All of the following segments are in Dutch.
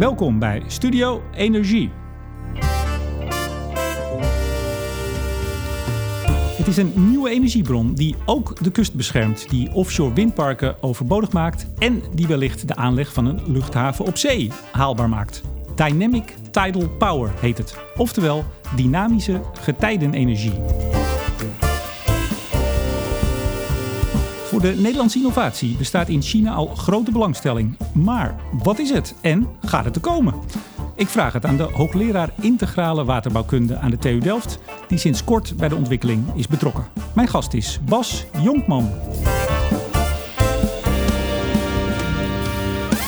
Welkom bij Studio Energie. Het is een nieuwe energiebron die ook de kust beschermt, die offshore windparken overbodig maakt en die wellicht de aanleg van een luchthaven op zee haalbaar maakt. Dynamic Tidal Power heet het, oftewel dynamische getijdenenergie. Voor de Nederlandse innovatie bestaat in China al grote belangstelling. Maar wat is het en gaat het er komen? Ik vraag het aan de hoogleraar integrale waterbouwkunde aan de TU Delft, die sinds kort bij de ontwikkeling is betrokken. Mijn gast is Bas Jonkman.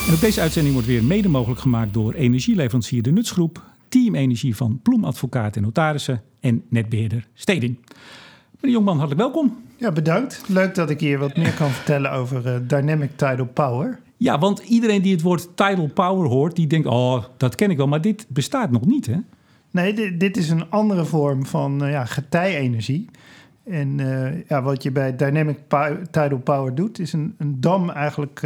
En deze uitzending wordt weer mede mogelijk gemaakt door energieleverancier De Nutsgroep, Team Energie van Ploem Advocaat en Notarissen en netbeheerder Steding. Meneer Jonkman, hartelijk welkom. Ja, bedankt. Leuk dat ik hier wat meer kan vertellen over uh, Dynamic Tidal Power. Ja, want iedereen die het woord tidal power hoort, die denkt, oh, dat ken ik wel, maar dit bestaat nog niet, hè? Nee, dit, dit is een andere vorm van uh, ja, getijenergie. En uh, ja, wat je bij Dynamic Tidal Power doet, is een, een dam eigenlijk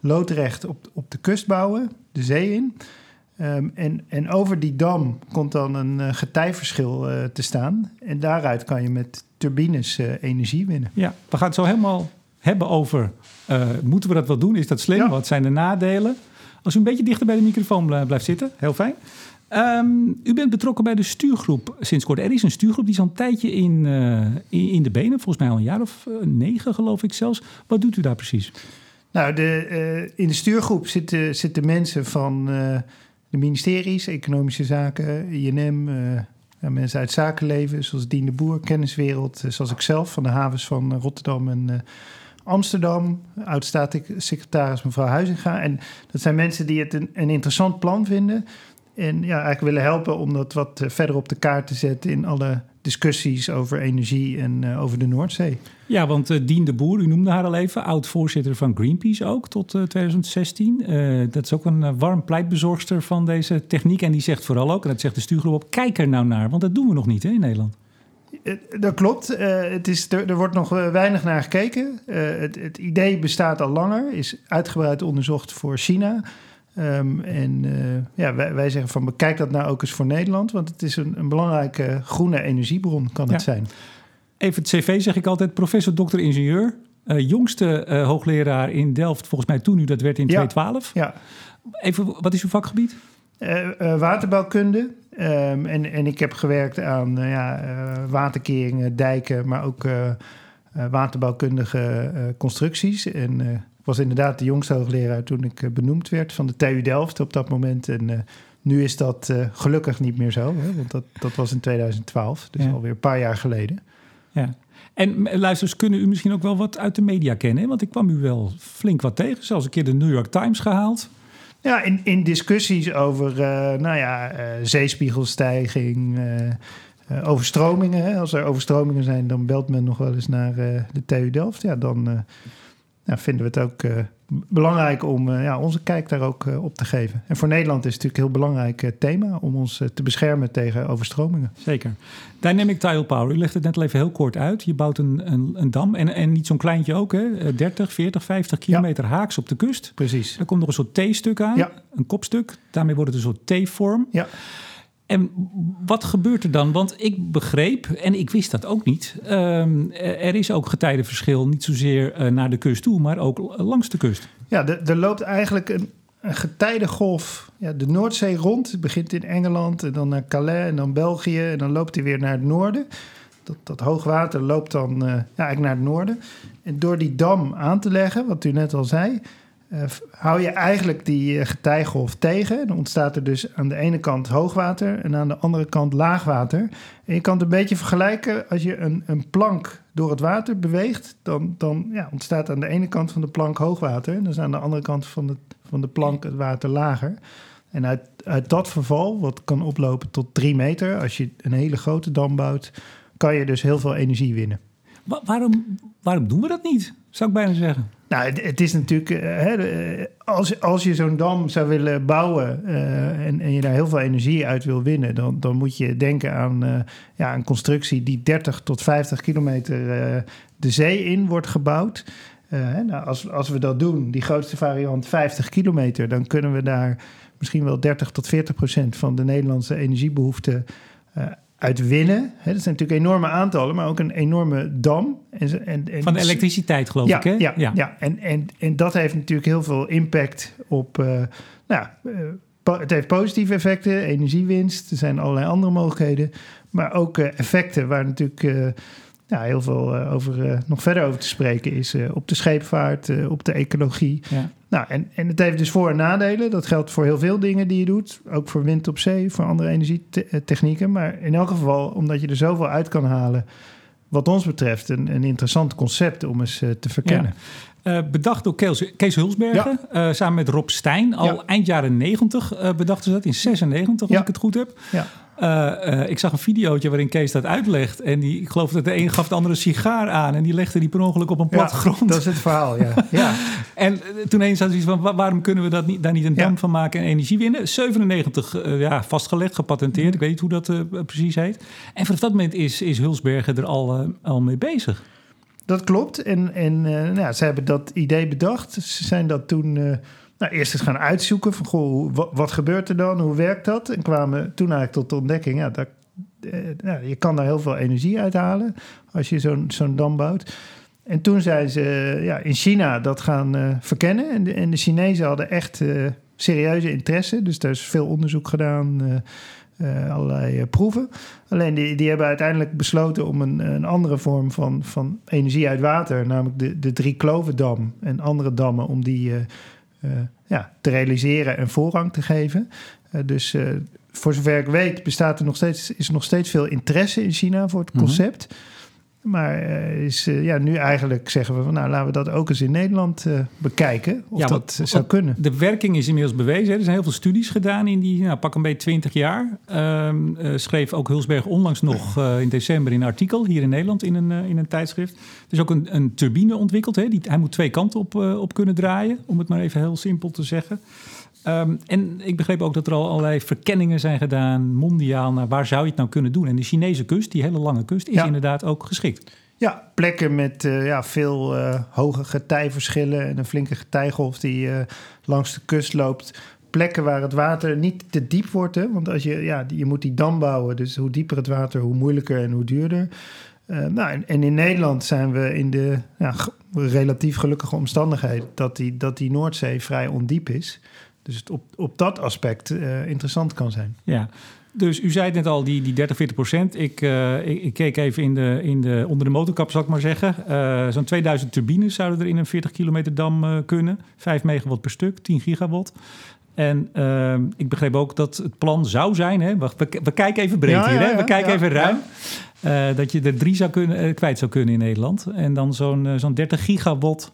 loodrecht op, op de kust bouwen, de zee in. Um, en, en over die dam komt dan een uh, getijverschil uh, te staan. En daaruit kan je met turbines uh, energie winnen. Ja, we gaan het zo helemaal hebben over... moeten we dat wel doen? Is dat slim? Ja. Wat zijn de nadelen? Als u een beetje dichter bij de microfoon blijft zitten, heel fijn. Um, u bent betrokken bij de stuurgroep sinds kort. Er is een stuurgroep die is al een tijdje in, in, in, de benen. Volgens mij al een jaar of negen, geloof ik zelfs. Wat doet u daar precies? Nou, de, in de stuurgroep zitten, zitten mensen van de ministeries, economische zaken, INM, uh, ja, mensen uit zakenleven, zoals Dien de Boer, kenniswereld, uh, zoals ik zelf van de havens van uh, Rotterdam en Amsterdam, oud-staatssecretaris mevrouw Huizinga. En dat zijn mensen die het een, een interessant plan vinden en ja, eigenlijk willen helpen om dat wat verder op de kaart te zetten in alle discussies over energie en uh, over de Noordzee. Ja, want uh, Dien de Boer, u noemde haar al even, oud-voorzitter van Greenpeace ook tot uh, 2016. dat is ook een warm pleitbezorgster van deze techniek. En die zegt vooral ook, en dat zegt de stuurgroep op, kijk er nou naar, want dat doen we nog niet hè, in Nederland. Dat klopt. het is, er, er, wordt nog weinig naar gekeken. Het, het idee bestaat al langer, is uitgebreid onderzocht voor China. Um, en uh, ja, wij, wij, zeggen van bekijk dat nou ook eens voor Nederland, want het is een, een belangrijke groene energiebron, kan het ja. zijn. Even het cv zeg ik altijd, professor, dokter, ingenieur. Uh, jongste uh, hoogleraar in Delft, volgens mij toen u dat werd in ja. 2012. Ja. Even, wat is uw vakgebied? waterbouwkunde. Um, en, en ik heb gewerkt aan ja, waterkeringen, dijken, maar ook waterbouwkundige constructies. En was inderdaad de jongste hoogleraar toen ik uh, benoemd werd van de TU Delft op dat moment. En uh, nu is dat uh, gelukkig niet meer zo, hè, want dat, dat was in 2012, dus ja. alweer een paar jaar geleden. Ja. En luisteraars kunnen u misschien ook wel wat uit de media kennen, want ik kwam u wel flink wat tegen, zelfs een keer de New York Times gehaald. Ja, in, in discussies over nou ja, zeespiegelstijging, overstromingen. Hè. Als er overstromingen zijn, dan belt men nog wel eens naar de TU Delft. Ja, dan nou, vinden we het ook uh, belangrijk om uh, ja, onze kijk daar ook uh, op te geven. En voor Nederland is het natuurlijk een heel belangrijk thema om ons te beschermen tegen overstromingen. Zeker. Dynamic Tidal Power, u legt het net al even heel kort uit. Je bouwt een, een, een dam en, en niet zo'n kleintje ook, hè? 30, 40, 50 kilometer ja. haaks op de kust. Precies. Er komt nog een soort T-stuk aan, ja. een kopstuk. Daarmee wordt het een soort T-vorm. Ja. En wat gebeurt er dan? Want ik begreep, en ik wist dat ook niet, um, er is ook getijdenverschil, niet zozeer uh, naar de kust toe, maar ook langs de kust. Ja, er loopt eigenlijk een, getijdengolf ja, de Noordzee rond. Het begint in Engeland en dan naar Calais en dan België en dan loopt hij weer naar het noorden. Dat, dat hoogwater loopt dan uh, ja, eigenlijk naar het noorden. En door die dam aan te leggen, wat u net al zei, uh, hou je eigenlijk die uh, getijgolf tegen. Dan ontstaat er dus aan de ene kant hoogwater en aan de andere kant laagwater. En je kan het een beetje vergelijken als je een, een plank door het water beweegt, dan, dan ja, ontstaat aan de ene kant van de plank hoogwater en dus aan de andere kant van de, van de plank het water lager. En uit, uit dat verval, wat kan oplopen tot drie meter, als je een hele grote dam bouwt, kan je dus heel veel energie winnen. Wa waarom, waarom doen we dat niet, zou ik bijna zeggen? Nou, het, is natuurlijk, uh, hè, als, als je zo'n dam zou willen bouwen uh, en, en, je daar heel veel energie uit wil winnen, dan, dan moet je denken aan ja, een constructie die 30 tot 50 kilometer de zee in wordt gebouwd. nou, als, als we dat doen, die grootste variant 50 kilometer, dan kunnen we daar misschien wel 30 tot 40 procent van de Nederlandse energiebehoeften uit winnen. Hè, dat zijn natuurlijk enorme aantallen, maar ook een enorme dam. En, en, en van elektriciteit, geloof ja, ik, hè? Ja, ja. ja. En, en, en dat heeft natuurlijk heel veel impact op... Uh, nou, uh, het heeft positieve effecten, energiewinst. Er zijn allerlei andere mogelijkheden. Maar ook uh, effecten waar natuurlijk ja, heel veel over, nog verder over te spreken is. op de scheepvaart, op de ecologie. Ja. Nou, en, en het heeft dus voor- en nadelen. Dat geldt voor heel veel dingen die je doet. Ook voor wind op zee, voor andere energietechnieken. Maar in elk geval, omdat je er zoveel uit kan halen... wat ons betreft een, een interessant concept om eens uh, te verkennen. Ja. Uh, bedacht door Kees, Kees Hulsbergen, ja. uh, samen met Rob Stijn. Al ja. eind jaren 90 bedachten ze dat, in 96 als ik het goed heb. Uh, uh, ik zag een videootje waarin Kees dat uitlegt. En die, ik geloof dat de een gaf de andere een sigaar aan. En die legde die per ongeluk op een plattegrond. Ja, dat is het verhaal, ja. ja. en uh, toen eens had hij van... waarom kunnen we dat niet, daar niet een dam ja. van maken en energie winnen? 97 ja, vastgelegd, gepatenteerd. Mm. Ik weet niet hoe dat precies heet. En vanaf dat moment is, is Hulsbergen er al, al mee bezig. Dat klopt. En, en nou, ze hebben dat idee bedacht. Ze zijn dat toen nou, eerst eens gaan uitzoeken van goh, wat, gebeurt er dan? Hoe werkt dat? En kwamen toen eigenlijk tot de ontdekking, ja, dat, eh, nou, je kan daar heel veel energie uithalen als je zo'n zo'n dam bouwt. En toen zijn ze ja, in China dat gaan uh, verkennen. En de, en de Chinezen hadden echt uh, serieuze interesse. Dus daar is veel onderzoek gedaan, allerlei proeven. Alleen die, die hebben uiteindelijk besloten om een, een andere vorm van, van energie uit water, namelijk de, de Drie Klovendam en andere dammen, om die ja, te realiseren en voorrang te geven. Uh, dus uh, voor zover ik weet, bestaat er nog steeds, is er nog steeds veel interesse in China voor het concept. Mm -hmm. Maar is, ja, nu eigenlijk zeggen we van nou laten we dat ook eens in Nederland bekijken. Of ja, dat zou kunnen. De werking is inmiddels bewezen. Hè. Er zijn heel veel studies gedaan in die nou, pak een beetje 20 jaar. Um, schreef ook Hulsberg onlangs nog in december in een artikel hier in Nederland in een, in een tijdschrift. Er is ook een, een turbine ontwikkeld. Hè. Die, hij moet twee kanten op, op kunnen draaien, om het maar even heel simpel te zeggen. Um, en ik begreep ook dat er al allerlei verkenningen zijn gedaan, mondiaal, naar waar zou je het nou kunnen doen. En de Chinese kust, die hele lange kust, is ja. inderdaad ook geschikt. Ja, plekken met uh, ja, veel uh, hoge getijverschillen en een flinke getijgolf die uh, langs de kust loopt. Plekken waar het water niet te diep wordt. Hè? Want als je, ja, je moet die dam bouwen, dus hoe dieper het water, hoe moeilijker en hoe duurder. nou, en, en, in Nederland zijn we in de ja, relatief gelukkige omstandigheid dat die, dat die Noordzee vrij ondiep is. Dus het op, op dat aspect uh, interessant kan zijn. Ja, dus u zei het net al, die, die 30, 40 procent. Ik, uh, ik, ik, keek even in de, in de, onder de motorkap, zal ik maar zeggen. Uh, Zo'n 2000 turbines zouden er in een 40 kilometer dam kunnen. 5 megawatt per stuk, 10 gigawatt. En ik begreep ook dat het plan zou zijn... Hè, we, we kijken even breed ja, hier, hè? we kijken even ruim... dat je er drie zou kunnen, kwijt zou kunnen in Nederland. En dan zo'n zo'n 30 gigawatt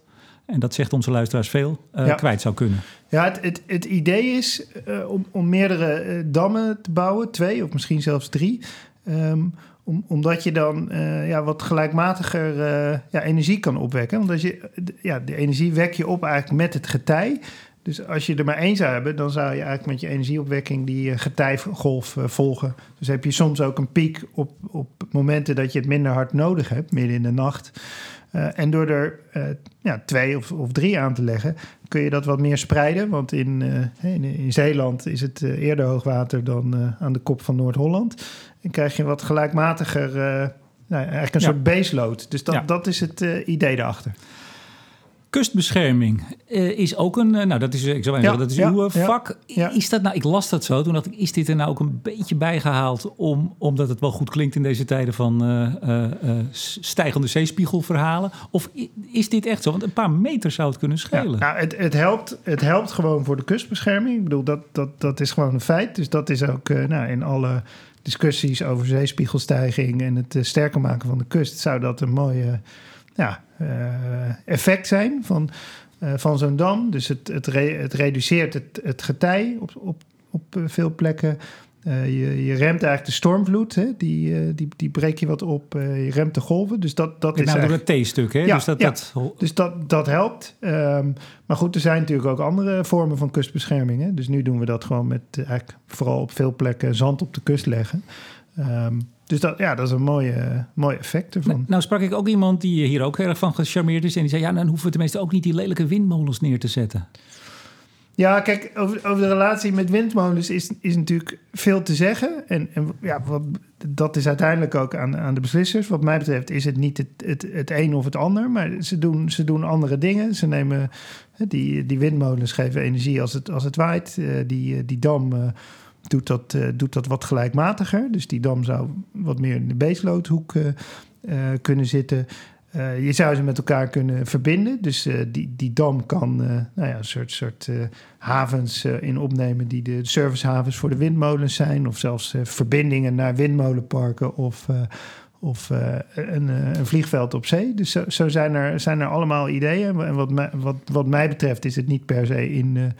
en dat zegt onze luisteraars veel, uh, ja. kwijt zou kunnen. Ja, het, het, het idee is uh, om, om meerdere uh, dammen te bouwen, twee of misschien zelfs drie. Um, om, omdat je dan ja, wat gelijkmatiger ja, energie kan opwekken. Want als je, ja, de energie wek je op eigenlijk met het getij. Dus als je er maar één zou hebben, dan zou je eigenlijk met je energieopwekking die getijgolf volgen. Dus heb je soms ook een piek op, op momenten dat je het minder hard nodig hebt, midden in de nacht. Uh, en door er uh, ja, twee of, of, drie aan te leggen, kun je dat wat meer spreiden. Want in, uh, in, in, Zeeland is het eerder hoogwater dan aan de kop van Noord-Holland. En krijg je wat gelijkmatiger, nou, eigenlijk een ja. soort baseload. Dus dat, ja. dat is het idee daarachter. Kustbescherming uh, is ook een, uh, nou dat is, ik zou ja, zeggen, dat is ja, uw vak. Ja, is dat nou, ik las dat zo, toen dacht ik, is dit er nou ook een beetje bijgehaald om, omdat het wel goed klinkt in deze tijden van stijgende zeespiegelverhalen? Of is dit echt zo? Want een paar meter zou het kunnen schelen. nou, het, het, helpt, het helpt gewoon voor de kustbescherming. Ik bedoel, dat, dat, dat is gewoon een feit. Dus dat is ook nou, in alle discussies over zeespiegelstijging en het sterker maken van de kust, zou dat een mooie ja, effect zijn van, uh, van zo'n dam. Dus het, het, re het reduceert het, het getij op, op, op veel plekken. Uh, je, je, remt eigenlijk de stormvloed, hè? Die, die, die breek je wat op. je remt de golven. Dus dat, dat is. Nou, door het T-stuk, hè? Ja, dus dat, ja. dat... dus dat, dat helpt. Um, maar goed, er zijn natuurlijk ook andere vormen van kustbescherming. Hè? Dus nu doen we dat gewoon met eigenlijk vooral op veel plekken zand op de kust leggen. Um, dus dat, ja, dat is een mooie, mooi effect ervan. Nou, nou sprak ik ook iemand die hier ook erg van gecharmeerd is. En die zei, ja, dan hoeven we tenminste ook niet die lelijke windmolens neer te zetten. Ja, kijk, over, over de relatie met windmolens is, is natuurlijk veel te zeggen. En, en ja, wat, dat is uiteindelijk ook aan, aan de beslissers. Wat mij betreft is het niet het, het, het een of het ander. Maar ze doen, ze doen andere dingen. Ze nemen die, die windmolens geven energie als het, als het waait. Eh, die, die dam eh, doet, dat, eh, doet dat wat gelijkmatiger. Dus die dam zou wat meer in de baseloadhoek kunnen zitten. Je zou ze met elkaar kunnen verbinden. Dus die, die dam kan uh, nou ja, een soort, soort havens in opnemen die de servicehavens voor de windmolens zijn. Of zelfs verbindingen naar windmolenparken of, of een, een, vliegveld op zee. Dus zo, zijn, er, zijn er allemaal ideeën. En wat, wat, wat mij betreft is het niet per se in,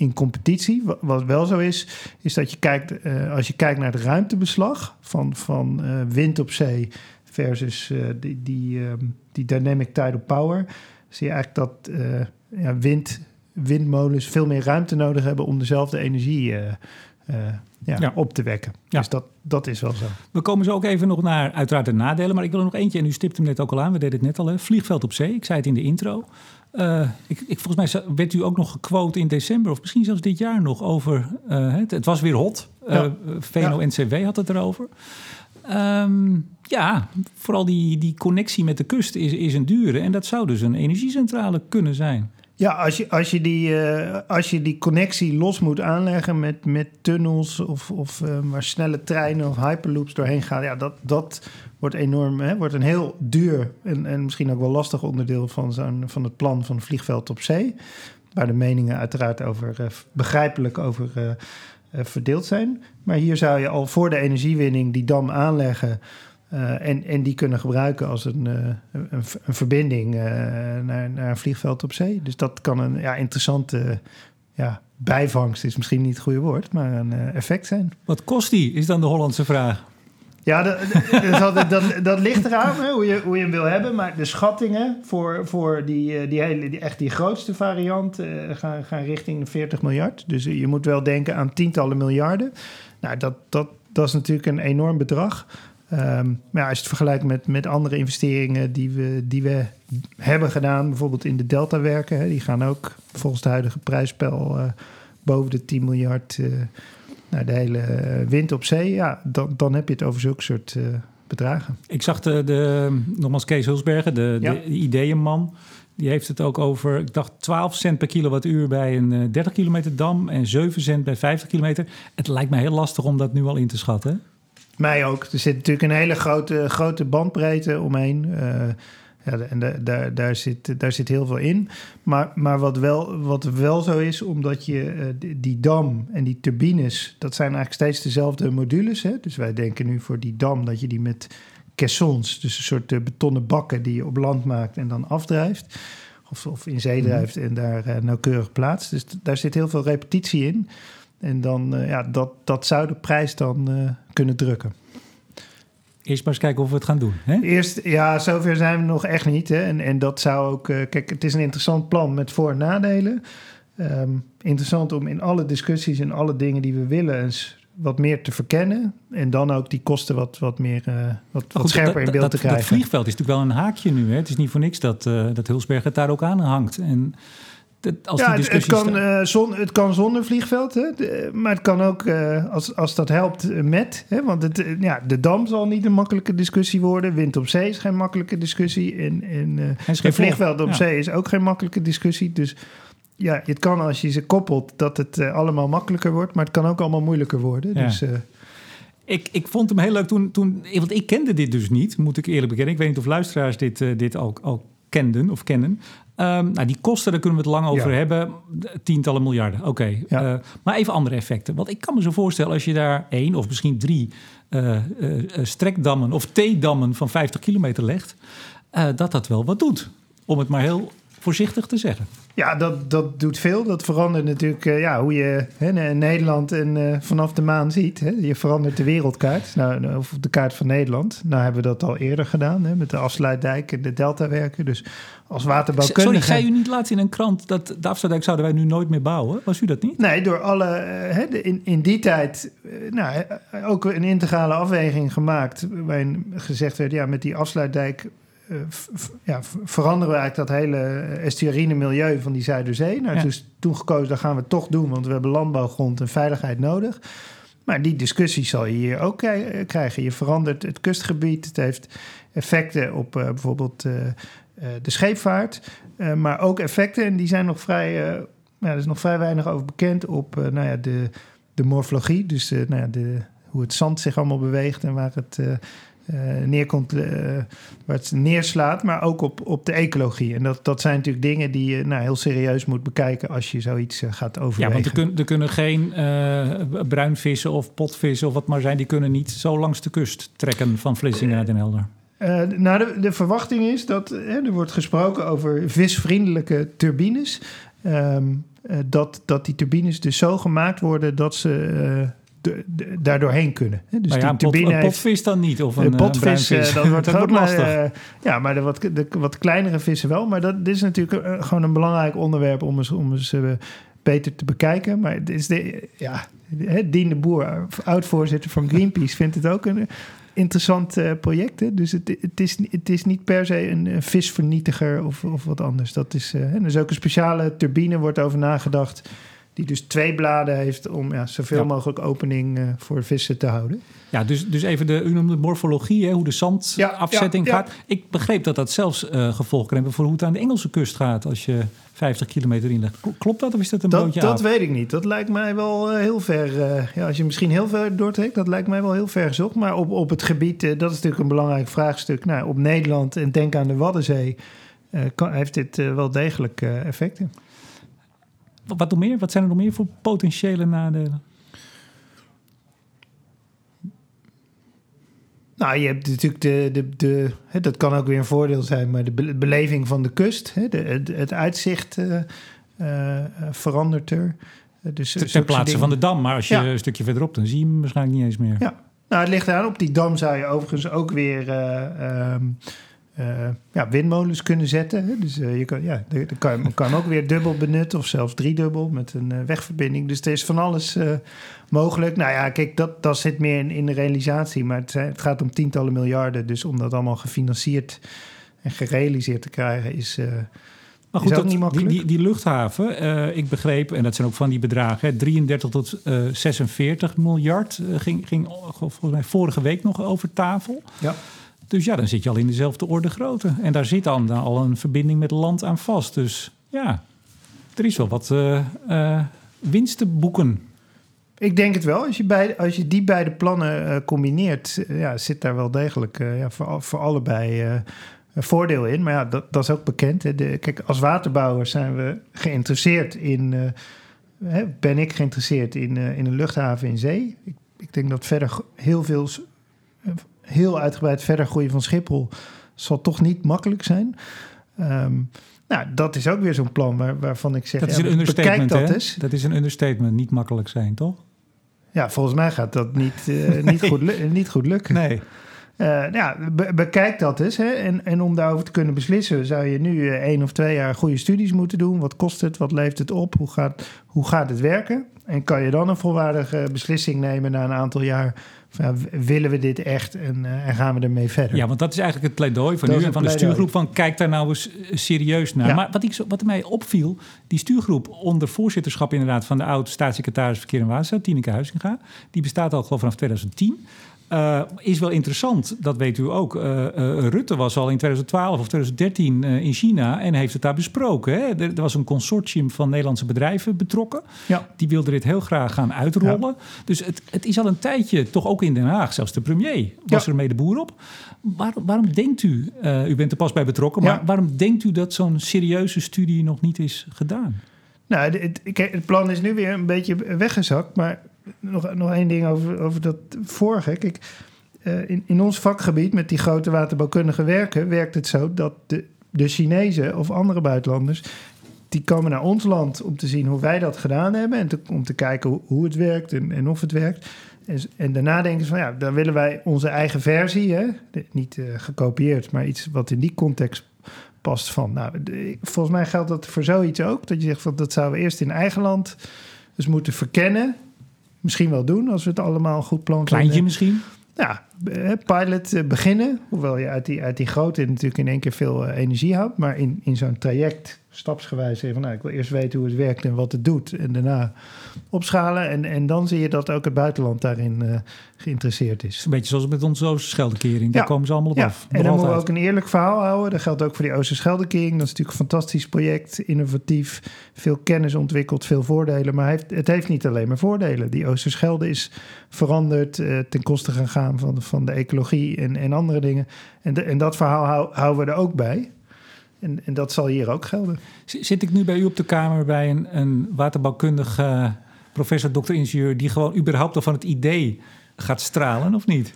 in competitie. Wat wel zo is, is dat je kijkt, als je kijkt naar het ruimtebeslag van, van wind op zee versus uh, die, die, uh, die dynamic tidal power, zie je eigenlijk dat ja, wind, windmolens veel meer ruimte nodig hebben om dezelfde energie ja, ja. op te wekken. Ja. Dus dat, dat is wel zo. We komen zo ook even nog naar uiteraard de nadelen, maar ik wil er nog eentje, en u stipt hem net ook al aan, we deden het net al, hè? vliegveld op zee. Ik zei het in de intro. ik, ik, volgens mij werd u ook nog gequote in december, of misschien zelfs dit jaar nog, over het, het was weer hot. Ja. VNO-NCW had het erover. Um, ja, vooral die, die connectie met de kust is, is een dure. En dat zou dus een energiecentrale kunnen zijn. Ja, als je, als je, die, uh, als je die connectie los moet aanleggen met, met tunnels of, of uh, snelle treinen of hyperloops doorheen gaan, ja, dat, dat wordt enorm, hè, wordt een heel duur en, en misschien ook wel lastig onderdeel van, van het plan van het vliegveld op zee. Waar de meningen uiteraard over, uh, begrijpelijk over verdeeld zijn. Maar hier zou je al voor de energiewinning die dam aanleggen. Uh, en, en die kunnen gebruiken als een, uh, een, een, verbinding uh, naar, naar een vliegveld op zee. Dus dat kan een ja, interessante ja, bijvangst, is misschien niet het goede woord, maar een effect zijn. Wat kost die, is dan de Hollandse vraag. Ja, dat, dat, dat, dat, ligt eraan hè, hoe, je, hoe je hem wil hebben. Maar de schattingen voor, voor die, die, hele, die, echt die grootste variant gaan, gaan richting 40 miljard. Dus je moet wel denken aan tientallen miljarden. Nou, dat, dat, dat is natuurlijk een enorm bedrag. Um, maar ja, als je het vergelijkt met, met andere investeringen die we, die we hebben gedaan, bijvoorbeeld in de Delta-werken, hè, die gaan ook volgens de huidige prijsspel uh, boven de 10 miljard uh, naar de hele wind op zee. Ja, dan, dan heb je het over zulke soort uh, bedragen. Ik zag de, de nogmaals Kees Hulsbergen, de, ja. de ideeënman. Die heeft het ook over, ik dacht 12 cent per kilowattuur bij een 30 kilometer dam en 7 cent bij 50 kilometer. Het lijkt me heel lastig om dat nu al in te schatten. Mij ook. Er zit natuurlijk een hele grote, grote bandbreedte omheen. Uh, ja, en daar, daar, zit, daar zit heel veel in. Maar, maar wat, wel, wat wel zo is, omdat je uh, die, die, dam en die turbines, dat zijn eigenlijk steeds dezelfde modules. Hè? Dus wij denken nu voor die dam dat je die met caissons, dus een soort uh, betonnen bakken die je op land maakt en dan afdrijft. Of, of in zee mhm. drijft en daar nauwkeurig plaatst. Dus daar zit heel veel repetitie in. En dan, uh, ja, dat, dat zou de prijs dan uh, kunnen drukken. Eerst maar eens kijken of we het gaan doen. Hè? Eerst, ja, zover zijn we nog echt niet. Hè? En, en dat zou ook, uh, kijk, het is een interessant plan met voor- en nadelen. Um, interessant om in alle discussies en alle dingen die we willen eens wat meer te verkennen. En dan ook die kosten wat, wat, meer, uh, wat, wat Goed, scherper dat, in beeld dat, te krijgen. Het vliegveld is natuurlijk wel een haakje nu. Hè? Het is niet voor niks dat, uh, dat Hulsberg het daar ook aan hangt. En als ja, het kan, uh, zon, het kan zonder vliegveld, hè? maar het kan ook uh, als, als dat helpt met. Hè? Want het, ja, de dam zal niet een makkelijke discussie worden. Wind op zee is geen makkelijke discussie. En, en, en vliegveld op ja. zee is ook geen makkelijke discussie. Dus ja, het kan als je ze koppelt dat het allemaal makkelijker wordt. Maar het kan ook allemaal moeilijker worden. Ja. Dus, ik, ik vond hem heel leuk toen, toen... Want ik kende dit dus niet, moet ik eerlijk bekennen. Ik weet niet of luisteraars dit, dit ook, ook kenden of kennen. Um, nou, die kosten, daar kunnen we het lang over ja. hebben. Tientallen miljarden, oké. Okay. Ja. Uh, maar even andere effecten. Want ik kan me zo voorstellen als je daar één of misschien drie uh, uh, strekdammen of T-dammen van 50 kilometer legt, dat dat wel wat doet. Om het maar heel voorzichtig te zeggen. Ja, dat, dat doet veel. Dat verandert natuurlijk uh, ja, hoe je hè, Nederland en uh, vanaf de maan ziet. Hè. Je verandert de wereldkaart, nou, of de kaart van Nederland. Nou hebben we dat al eerder gedaan hè, met de afsluitdijk en de deltawerken. Dus als waterbouwkundige... Sorry, zei u niet laatst in een krant dat de afsluitdijk zouden wij nu nooit meer bouwen? Was u dat niet? Nee, door alle... Hè, in, in die tijd nou, ook een integrale afweging gemaakt... waarin gezegd werd, ja, met die afsluitdijk ja, veranderen we eigenlijk dat hele estuarine milieu van die Zuiderzee. Nou, dus toen gekozen, dat gaan we toch doen, want we hebben landbouwgrond en veiligheid nodig. Maar die discussie zal je hier ook krijgen. Je verandert het kustgebied, het heeft effecten op uh, bijvoorbeeld uh, de scheepvaart, maar ook effecten, en die zijn nog vrij, ja, er is nog vrij weinig over bekend, op nou ja, de, de morfologie, dus nou ja, de, hoe het zand zich allemaal beweegt en waar het neerkomt, uh, waar het neerslaat, maar ook op, op de ecologie. En dat, dat zijn natuurlijk dingen die je nou, heel serieus moet bekijken als je zoiets uh, gaat overwegen. Ja, want er, kun, er kunnen geen bruinvissen of potvissen of wat maar zijn, die kunnen niet zo langs de kust trekken van Vlissingen naar Den Helder. nou, de, de, verwachting is dat er wordt gesproken over visvriendelijke turbines. Um, dat, dat die turbines dus zo gemaakt worden dat ze de, daardoorheen kunnen. Dus ja, die turbine een potvis dan niet? Of een, potvis, een dat wordt, dat wordt lastig. Maar, uh, ja, maar de wat, de wat kleinere vissen wel. Maar dat dit is natuurlijk gewoon een belangrijk onderwerp om eens, om eens beter te bekijken. Maar het is de, ja, Dien de Boer, oud-voorzitter van Greenpeace, vindt het ook een interessant project. Hè? Dus het, het, is, het is niet per se een, een visvernietiger of, of wat anders. Dat is, er is ook een speciale turbine, wordt over nagedacht die dus twee bladen heeft om ja, zoveel mogelijk opening uh, voor vissen te houden. Ja, dus, dus even de, u noemde morfologie, hè, hoe de zandafzetting ja, gaat. Ik begreep dat dat zelfs uh, gevolgen kan hebben voor hoe het aan de Engelse kust gaat als je 50 kilometer inlegt. Klopt dat of is dat een dat, broodje Dat weet ik niet. Dat lijkt mij wel uh, heel ver. ja, als je misschien heel ver doortrekt, dat lijkt mij wel heel ver gezocht. Maar op, op het gebied, dat is natuurlijk een belangrijk vraagstuk. Nou, op Nederland en denk aan de Waddenzee, kan, heeft dit wel degelijk effecten. Wat, nog meer? Wat zijn er nog meer voor potentiële nadelen? Nou, je hebt natuurlijk de, de, de hè, dat kan ook weer een voordeel zijn, maar de beleving van de kust, hè, de, het, het, uitzicht uh, uh, verandert er. Dus Ter plaatse van de dam, maar als je een stukje verderop, dan zie je hem waarschijnlijk niet eens meer. Ja, nou, het ligt eraan. Op die dam zou je overigens ook weer uh, uh, ja, windmolens kunnen zetten. Dus uh, je kan, ja, dat kan, kan ook weer dubbel benutten of zelfs driedubbel met een uh, wegverbinding. Dus er is van alles mogelijk. Nou ja, kijk, dat, dat zit meer in, in de realisatie, maar het, het, gaat om tientallen miljarden. Dus om dat allemaal gefinancierd en gerealiseerd te krijgen is. Maar goed, dat, die, die, die, luchthaven, ik begreep, en dat zijn ook van die bedragen, hè, 33 tot 46 miljard ging, ging volgens mij vorige week nog over tafel. Ja. Dus ja, dan zit je al in dezelfde orde grootte. En daar zit dan al een verbinding met land aan vast. Dus ja, er is wel wat uh, winst te boeken. Ik denk het wel. Als je, bij, als je die beide plannen uh, combineert, ja, zit daar wel degelijk ja, voor, voor allebei een voordeel in. Maar ja, dat, dat is ook bekend. Hè. Kijk, als waterbouwer zijn we geïnteresseerd in. Hè, ben ik geïnteresseerd in, in een luchthaven in zee. Ik, ik denk dat verder heel veel heel uitgebreid verder groeien van Schiphol zal toch niet makkelijk zijn. Um, nou, dat is ook weer zo'n plan waar, waarvan ik zeg... Dat is een understatement, dat. Dat is een understatement, niet makkelijk zijn, toch? Ja, volgens mij gaat dat niet, uh, niet, goed, niet goed lukken. Nee. Uh, ja, bekijk dat eens. Hè. En, en om daarover te kunnen beslissen, zou je nu uh, één of twee jaar goede studies moeten doen. Wat kost het? Wat levert het op? Hoe gaat, hoe gaat het werken? En kan je dan een volwaardige beslissing nemen na een aantal jaar van, willen we dit echt en, uh, en, gaan we ermee verder? Ja, want dat is eigenlijk het pleidooi van u en van de stuurgroep van kijk daar nou eens eh, serieus naar. Maar wat, ik, wat mij opviel, die stuurgroep onder voorzitterschap inderdaad van de oud-staatssecretaris Verkeer en Waterstaat, Tineke Huizinga, die bestaat al geloof vanaf 2010. Uh, is wel interessant, dat weet u ook. Uh, uh, Rutte was al in 2012 of 2013 in China en heeft het daar besproken. Hè? Er, er, was een consortium van Nederlandse bedrijven betrokken. Ja. Die wilden dit heel graag gaan uitrollen. Ja. Dus het, het, is al een tijdje, toch ook in Den Haag, zelfs de premier was ja. er mee de boer op. Waar, waarom denkt u, u bent er pas bij betrokken, maar waarom denkt u dat zo'n serieuze studie nog niet is gedaan? Nou, het, het plan is nu weer een beetje weggezakt, maar nog, nog één ding over, over dat vorige. Kijk, uh, in, in ons vakgebied met die grote waterbouwkundige werken werkt het zo dat de, de Chinezen of andere buitenlanders, die komen naar ons land om te zien hoe wij dat gedaan hebben en om te kijken hoe, het werkt en, en, of het werkt. En, en, daarna denken ze van ja, dan willen wij onze eigen versie, hè? niet uh, gekopieerd, maar iets wat in die context past van. Nou, volgens mij geldt dat voor zoiets ook. Dat je zegt van dat zouden we eerst in eigen land dus moeten verkennen. Misschien wel doen als we het allemaal goed plannen. Kleintje misschien? Ja, pilot eh, beginnen. Hoewel je uit die, uit die grote natuurlijk in één keer veel eh, energie houdt. Maar in, in zo'n traject stapsgewijs zeggen van... nou, ik wil eerst weten hoe het werkt en wat het doet. En daarna opschalen. En, en dan zie je dat ook het buitenland daarin uh, geïnteresseerd is. Een beetje zoals met onze Oosterscheldekering. Daar komen ze allemaal op ja. af. En dan moeten we ook een eerlijk verhaal houden. Dat geldt ook voor die Oosterscheldekering. Dat is natuurlijk een fantastisch project. Innovatief. Veel kennis ontwikkeld. Veel voordelen. Maar heeft, het heeft niet alleen maar voordelen. Die Oosterschelde is veranderd. Uh, ten koste gaan van, van de ecologie en, en andere dingen. En, de, en dat verhaal houden we er ook bij. En, en, dat zal hier ook gelden. Zit ik nu bij u op de kamer bij een, een waterbouwkundig uh, professor, dokter-ingenieur... die gewoon überhaupt al van het idee gaat stralen, of niet?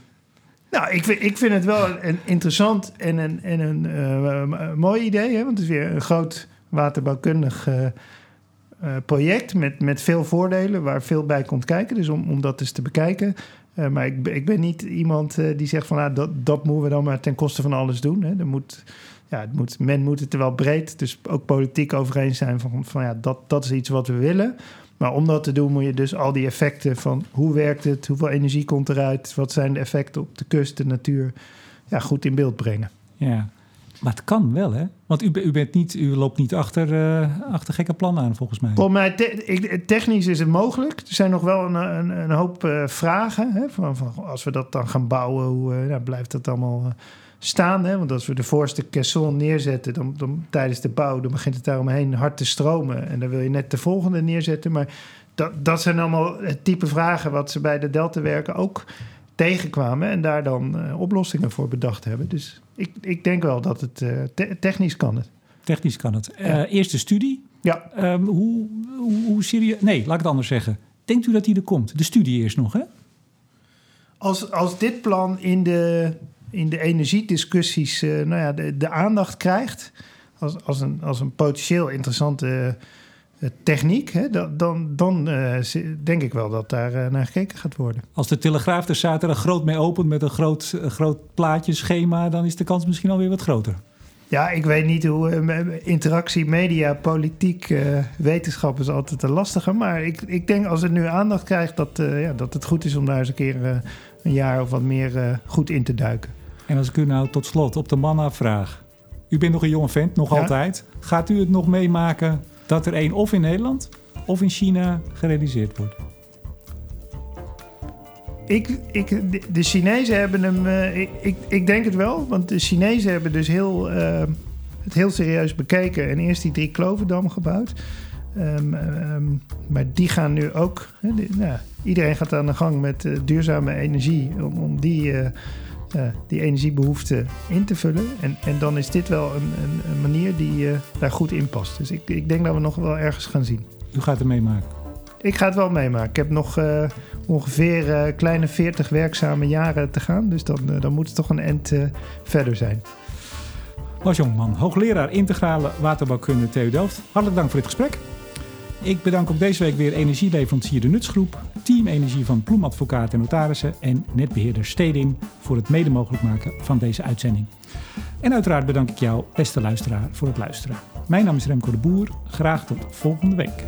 Nou, ik vind, ik vind het wel een interessant en een, en een uh, mooi idee. Hè? Want het is weer een groot waterbouwkundig uh, project met, met veel voordelen... waar veel bij komt kijken. Dus om, om dat eens te bekijken... maar ik, ik ben niet iemand die zegt van... Ah, dat, dat moeten we dan maar ten koste van alles doen. Hè? Er moet ja, het moet, men moet het er wel breed, dus ook politiek over eens zijn van, van ja, dat, dat is iets wat we willen. Maar om dat te doen moet je dus al die effecten van hoe werkt het, hoeveel energie komt eruit, wat zijn de effecten op de kust, de natuur, ja, goed in beeld brengen. Ja, maar het kan wel, hè? Want u, u, bent niet, u loopt niet achter, uh, achter gekke plannen aan, volgens mij. Volgens mij, te, technisch is het mogelijk. Er zijn nog wel een, een, een hoop uh, vragen. Hè? Van, van, als we dat dan gaan bouwen, hoe uh, nou, blijft dat allemaal staan. Hè? Want als we de voorste caisson neerzetten, dan, dan, tijdens de bouw, dan begint het daaromheen hard te stromen. En dan wil je net de volgende neerzetten. Maar dat, dat zijn allemaal het type vragen wat ze bij de Delta-werken ook tegenkwamen. En daar dan uh, oplossingen voor bedacht hebben. Dus ik, ik denk wel dat het uh, te technisch kan. Het. Technisch kan het. Ja. Uh, eerste studie. Ja. Um, hoe, hoe, hoe serieus... Nee, laat ik het anders zeggen. Denkt u dat die er komt? De studie eerst nog, hè? Als, als dit plan in de in de energiediscussies uh, nou ja, de, de, aandacht krijgt. Als, als, een, als een potentieel interessante uh, techniek, hè, dan, dan uh, denk ik wel dat daar naar gekeken gaat worden. Als de Telegraaf er zaterdag groot mee opent met een groot, groot plaatje, schema, dan is de kans misschien alweer wat groter. Ja, ik weet niet hoe interactie, media, politiek, wetenschap is altijd een lastige. Maar ik, ik denk als het nu aandacht krijgt, dat, ja, dat het goed is om daar eens een keer een jaar of wat meer goed in te duiken. En als ik u nou tot slot op de man afvraag. U bent nog een jonge vent, nog ja? altijd. Gaat u het nog meemaken dat er één of in Nederland of in China gerealiseerd wordt? Ik, ik, de Chinezen hebben hem. Uh, ik, ik denk het wel, want de Chinezen hebben dus heel, uh, het heel serieus bekeken en eerst die drie Kloverdam gebouwd. Um, um, maar die gaan nu ook. Die, nou, iedereen gaat aan de gang met uh, duurzame energie om, om die uh, die energiebehoefte in te vullen. En, en dan is dit wel een, een, een manier die uh, daar goed in past. Dus ik, ik denk dat we nog wel ergens gaan zien. U gaat het meemaken? Ik ga het wel meemaken. Ik heb nog uh, ongeveer kleine 40 werkzame jaren te gaan. Dus dan, dan moet het toch een end verder zijn. Lars Jongman, hoogleraar integrale waterbouwkunde TU Delft. Hartelijk dank voor dit gesprek. Ik bedank ook deze week weer energieleverancier De Nutsgroep, Team Energie van Ploemadvocaat en Notarissen en netbeheerder Stedin voor het mede mogelijk maken van deze uitzending. En uiteraard bedank ik jou, beste luisteraar, voor het luisteren. Mijn naam is Remco de Boer. Graag tot volgende week.